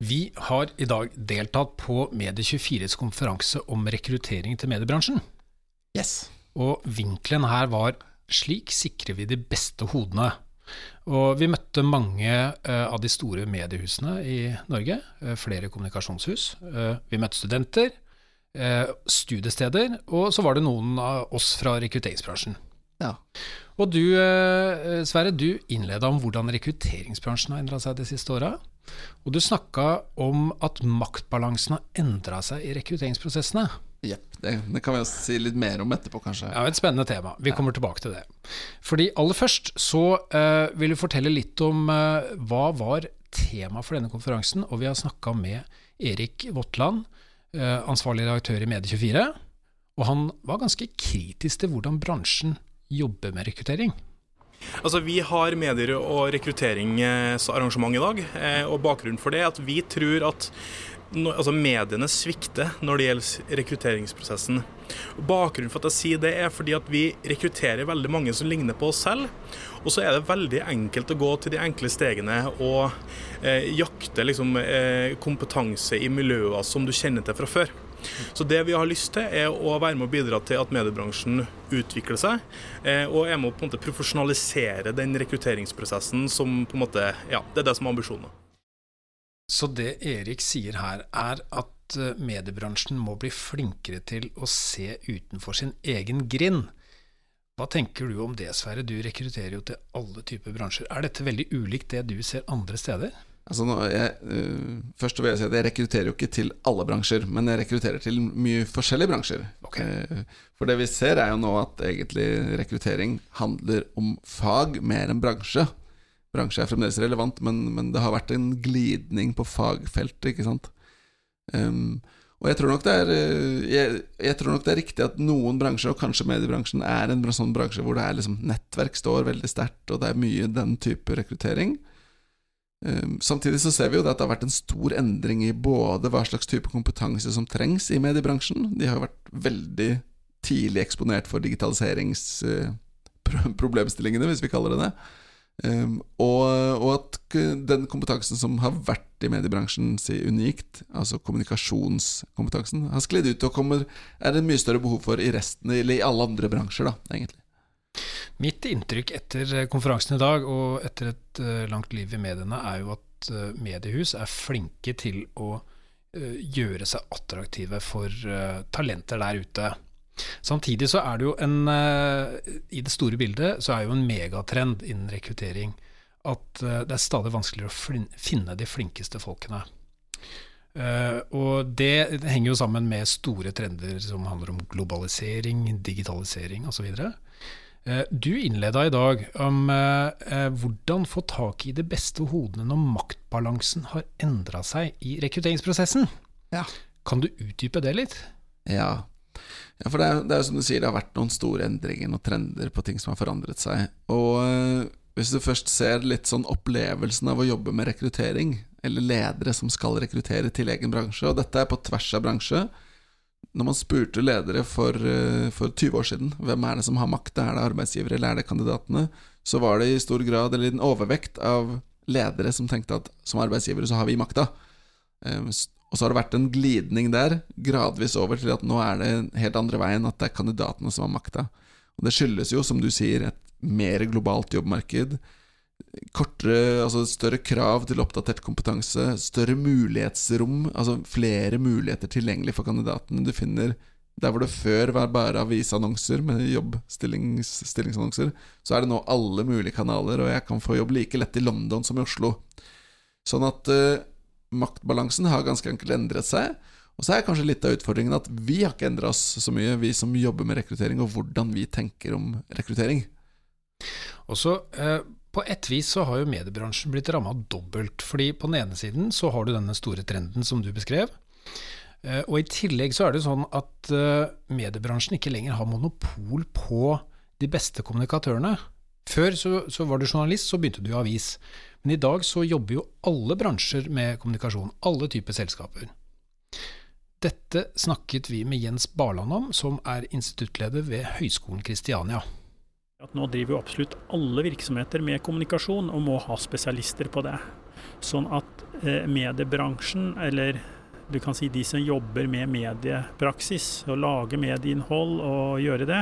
Vi har i dag deltatt på Medie24s konferanse om rekruttering til mediebransjen. Yes. Og vinkelen her var 'slik sikrer vi de beste hodene'. Og vi møtte mange uh, av de store mediehusene i Norge, uh, flere kommunikasjonshus. Uh, vi møtte studenter, studiesteder, og så var det noen av oss fra rekrutteringsbransjen. Ja. Og du, Sverre, du innleda om hvordan rekrutteringsbransjen har endra seg de siste åra. Og du snakka om at maktbalansen har endra seg i rekrutteringsprosessene. Jepp. Det, det, kan vi si litt mer om etterpå, kanskje. Ja, Et spennende tema. Vi kommer tilbake til det. Fordi Aller først så uh, vil du fortelle litt om uh, hva var temaet for denne konferansen. Og vi har snakka med Erik Votland, uh, ansvarlig redaktør i Medie24. Og han var ganske kritisk til hvordan bransjen jobber med rekruttering. Altså, Vi har medier- og rekrutteringsarrangement i dag. og Bakgrunnen for det er at vi tror at altså mediene svikter når det gjelder rekrutteringsprosessen. Bakgrunnen for at jeg sier det, er fordi at vi rekrutterer veldig mange som ligner på oss selv. Og så er det veldig enkelt å gå til de enkle stegene og eh, jakte liksom, eh, kompetanse i miljøer som du kjenner til fra før. Så det vi har lyst til, er å være med og bidra til at mediebransjen utvikler seg, eh, og er med å på en måte profesjonalisere den rekrutteringsprosessen som på en måte, ja, det er det som er ambisjonen. Så det Erik sier her, er at eh, mediebransjen må bli flinkere til å se utenfor sin egen grind. Hva tenker du om det, Sverre? Du rekrutterer jo til alle typer bransjer. Er dette veldig ulikt det du ser andre steder? Altså nå, jeg, uh, først vil jeg si at jeg rekrutterer jo ikke til alle bransjer, men jeg rekrutterer til mye forskjellige bransjer. Okay. Uh, for det vi ser, er jo nå at egentlig rekruttering handler om fag mer enn bransje bransje er fremdeles relevant, men, men, det har vært en glidning på fagfeltet, ikke sant. Um, og jeg tror, er, eh, jeg, jeg tror, nok det er, riktig at noen bransjer, og kanskje mediebransjen, er en sånn bransje hvor det er liksom nettverk står veldig sterkt, og det er mye den type rekruttering. Um, samtidig så ser vi jo at det har vært en stor endring i både hva slags type kompetanse som trengs i mediebransjen. De har jo vært veldig tidlig eksponert for digitaliseringsproblemstillingene, uh, hvis vi kaller det det. Um, og, og, at den kompetansen som har vært i mediebransjen si unikt, altså kommunikasjonskompetansen, har sklidd ut og kommer, er det mye større behov for i resten, eller i alle andre bransjer, da, egentlig. Mitt inntrykk etter konferansen i dag, og etter et uh, langt liv i mediene, er jo at uh, mediehus er flinke til å gjøre seg attraktive for talenter der ute. Samtidig så er det jo en eh, I det store bildet så er jo en megatrend innen rekruttering at eh, det er stadig vanskeligere å finne de flinkeste folkene. Uh, og det, henger jo sammen med store trender som handler om globalisering, digitalisering osv. Uh, du innleda i dag om uh, hvordan få tak i de beste hodene når maktbalansen har endra seg i rekrutteringsprosessen. Ja. Kan du utdype det litt? Ja, ja, for det er, det er som du sier, det har vært noen store endringer og trender på ting som har forandret seg. Og hvis du først ser litt sånn opplevelsen av å jobbe med rekruttering, eller ledere som skal rekruttere til egen bransje, og dette er på tvers av bransje Når man spurte ledere for, øh, for 20 år siden hvem er det som har makta, er det arbeidsgivere eller er det kandidatene, så var det i stor grad, eller en overvekt av ledere som tenkte at som arbeidsgivere så har vi makta. Ehm, og så har det vært en glidning der, gradvis over til at nå er det helt andre veien, at det er kandidatene som har makta. Og det skyldes jo, som du sier, et mer globalt jobbmarked. Kortere, altså større krav til oppdatert kompetanse, større mulighetsrom, altså flere muligheter tilgjengelig for kandidatene. Du finner der hvor det før var bare avisannonser med jobbstillingsannonser, så er det nå alle mulige kanaler, og jeg kan få jobb like lett i London som i Oslo. Sånn at uh, maktbalansen har ganske enkelt endret seg. Og så er kanskje litt av utfordringen at vi har ikke endra oss så mye, vi som jobber med rekruttering, og hvordan vi tenker om rekruttering. Og så eh, På et vis så har jo mediebransjen blitt ramma dobbelt. fordi på den ene siden så har du denne store trenden som du beskrev. Eh, og i tillegg så er det sånn at eh, mediebransjen ikke lenger har monopol på de beste kommunikatørene. Før så, så var du journalist, så begynte du i avis. Men i dag så jobber jo alle bransjer med kommunikasjon, alle typer selskaper. Dette snakket vi med Jens Barland om, som er instituttleder ved Høgskolen Kristiania. Nå driver jo absolutt alle virksomheter med kommunikasjon og må ha spesialister på det. Sånn at eh, mediebransjen, eller du kan si de som jobber med mediepraksis, å lage medieinnhold og gjøre det,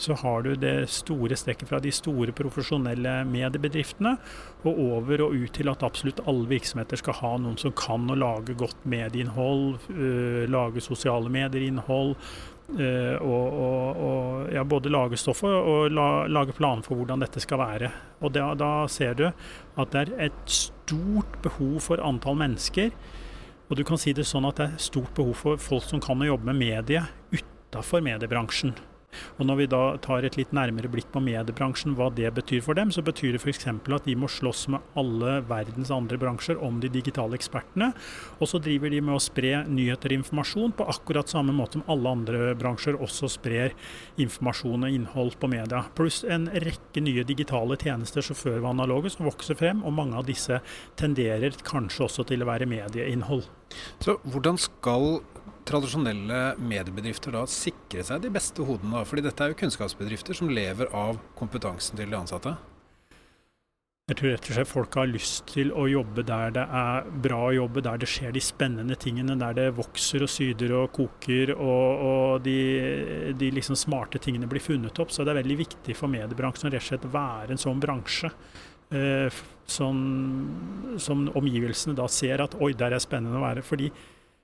så har du det store strekket fra de store profesjonelle mediebedriftene og over og ut til at absolutt alle virksomheter skal ha noen som kan å lage godt medieinnhold, øh, lage sosiale medier-innhold. Øh, og, og, og ja, både lage stoffet og la, lage planer for hvordan dette skal være. Og da, da ser du at det er et stort behov for antall mennesker og du kan si det sånn at det er stort behov for folk som kan jobbe med medie utafor mediebransjen. Og når vi da tar et litt nærmere blikk på mediebransjen, hva det betyr for dem, så betyr det f.eks. at de må slåss med alle verdens andre bransjer om de digitale ekspertene. Og så driver de med å spre nyheter og informasjon på akkurat samme måte som alle andre bransjer også sprer informasjon og innhold på media. Pluss en rekke nye digitale tjenester som før var analoge, som vokser frem. Og mange av disse tenderer kanskje også til å være medieinnhold. Så hvordan skal tradisjonelle mediebedrifter da sikre seg de beste hodene? Fordi dette er jo kunnskapsbedrifter som lever av kompetansen til de ansatte. Jeg tror rett og slett folk har lyst til å jobbe der det er bra å jobbe, der det skjer de spennende tingene, der det vokser og syder og koker og, og de, de liksom smarte tingene blir funnet opp. Så det er veldig viktig for mediebransjen å rett og slett være en sånn bransje. Eh, som, som omgivelsene da ser at oi, der er spennende å være. fordi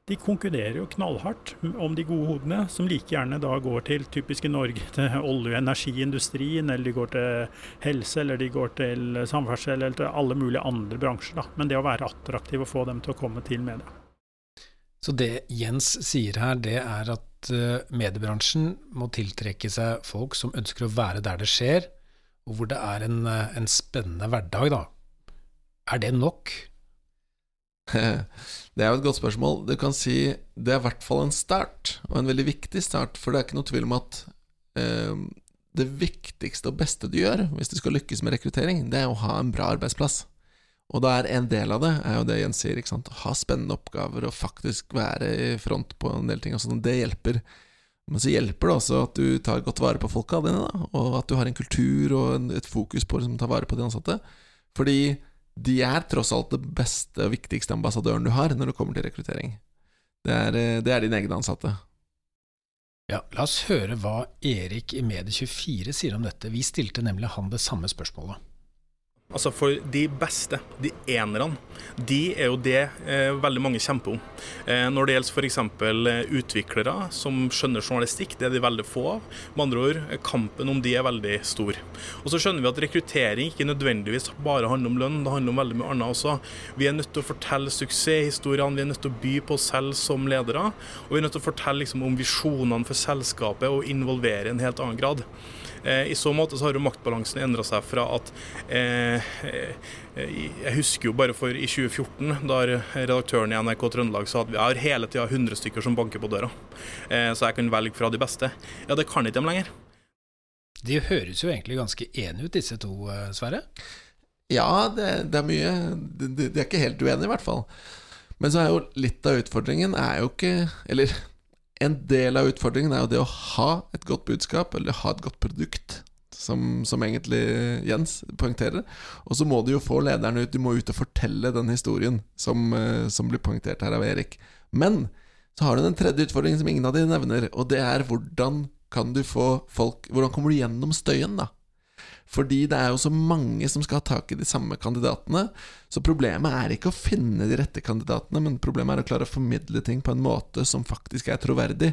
de konkurrerer jo knallhardt om de gode hodene, som like gjerne da går til typiske Norge, til olje- og energiindustrien, eller de går til helse, eller de går til samferdsel, eller til alle mulige andre bransjer. Da. Men det å være attraktiv og få dem til å komme til media. Så det Jens sier her, det er at uh, mediebransjen må tiltrekke seg folk som ønsker å være der det skjer, og hvor det er en, uh, en spennende hverdag, da. Er det nok? Det er jo et godt spørsmål. Du kan si det er i hvert fall en start, og en veldig viktig start. For det er ikke noe tvil om at eh, det viktigste og beste du gjør hvis du skal lykkes med rekruttering, det er å ha en bra arbeidsplass. Og da er en del av det er jo det Jens sier, ikke sant? ha spennende oppgaver og faktisk være i front på en del ting. Sånn, det hjelper. Men så hjelper det også at du tar godt vare på folka dine, da, og at du har en kultur og et fokus på å liksom, ta vare på de ansatte. Fordi de er tross alt det beste og viktigste ambassadøren du har når det kommer til rekruttering. Det er, eh, det er dine egne ansatte. Ja, La oss høre hva Erik i Medie24 sier om dette. Vi stilte nemlig han det samme spørsmålet. Altså For de beste, de enerne, de er jo det eh, veldig mange kjemper om. Eh, når det gjelder f.eks. Eh, utviklere som skjønner journalistikk, det er de veldig få av. Med andre ord, eh, kampen om de er veldig stor. Og så skjønner vi at rekruttering ikke nødvendigvis bare handler om lønn, det handler om veldig mye annet også. Vi er nødt til å fortelle suksesshistoriene, vi er nødt til å by på oss selv som ledere. Og vi er nødt til å fortelle liksom, om visjonene for selskapet og involvere i en helt annen grad. Eh, I så måte så har jo maktbalansen endra seg fra at eh, Jeg husker jo bare for i 2014, da redaktøren i NRK Trøndelag sa at vi har hele tida 100 stykker som banker på døra, så jeg kan velge fra de beste. Ja, det kan ikke de lenger. De høres jo egentlig ganske enige ut, disse to, Sverre? Ja, det, det er mye. De, de, er ikke helt uenige, i hvert fall. Men så er jo litt av utfordringen er jo ikke Eller en del av utfordringen er jo det å ha et godt budskap, eller ha et godt produkt, som, som egentlig Jens poengterer. Og så må du jo få lederne ut, du må ut og fortelle den historien som, eh, som blir poengtert her av Erik. Men så har du den tredje utfordringen som ingen av de nevner, og det er hvordan kan du få folk Hvordan kommer du gjennom støyen, da? Fordi det er jo så mange som skal ha tak i de samme kandidatene. Så problemet er ikke å finne de rette kandidatene, men problemet er å klare å formidle ting på en måte som faktisk er troverdig.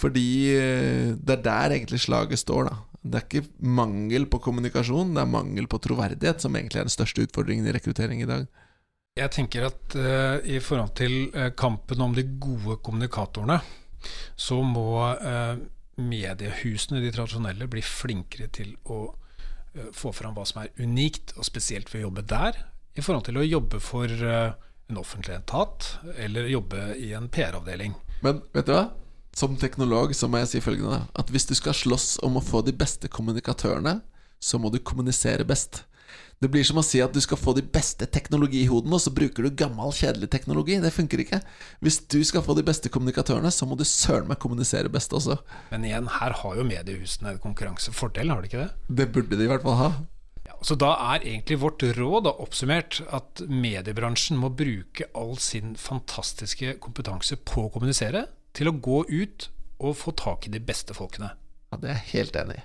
Fordi eh, det er der egentlig slaget står, da. Det er ikke mangel på kommunikasjon, det er mangel på troverdighet som egentlig er den største utfordringen i rekruttering i dag. Jeg tenker at uh, i forhold til uh, kampen om de gode kommunikatorene, så må uh, mediehusene, de tradisjonelle, bli flinkere til å uh, få fram hva som er unikt og spesielt ved å jobbe der, i forhold til å jobbe for eh, en offentlig etat eller jobbe i en PR-avdeling. Men vet du hva? Som teknolog så må jeg si følgende At hvis du skal slåss om å få de beste kommunikatørene, så må du kommunisere best. Det blir som å si at du skal få de beste teknologihodene, og så bruker du gammel, kjedelig teknologi. Det funker ikke. Hvis du skal få de beste kommunikatørene, så må du søren meg kommunisere best også. Men igjen, her har jo mediehusene en konkurransefordel, har de ikke det? Det burde de i hvert fall ha. Ja, Så da er egentlig vårt råd da, oppsummert at mediebransjen må bruke all sin fantastiske kompetanse på å kommunisere til å gå ut og få tak i de beste folkene. Ja, Det er jeg helt enig i.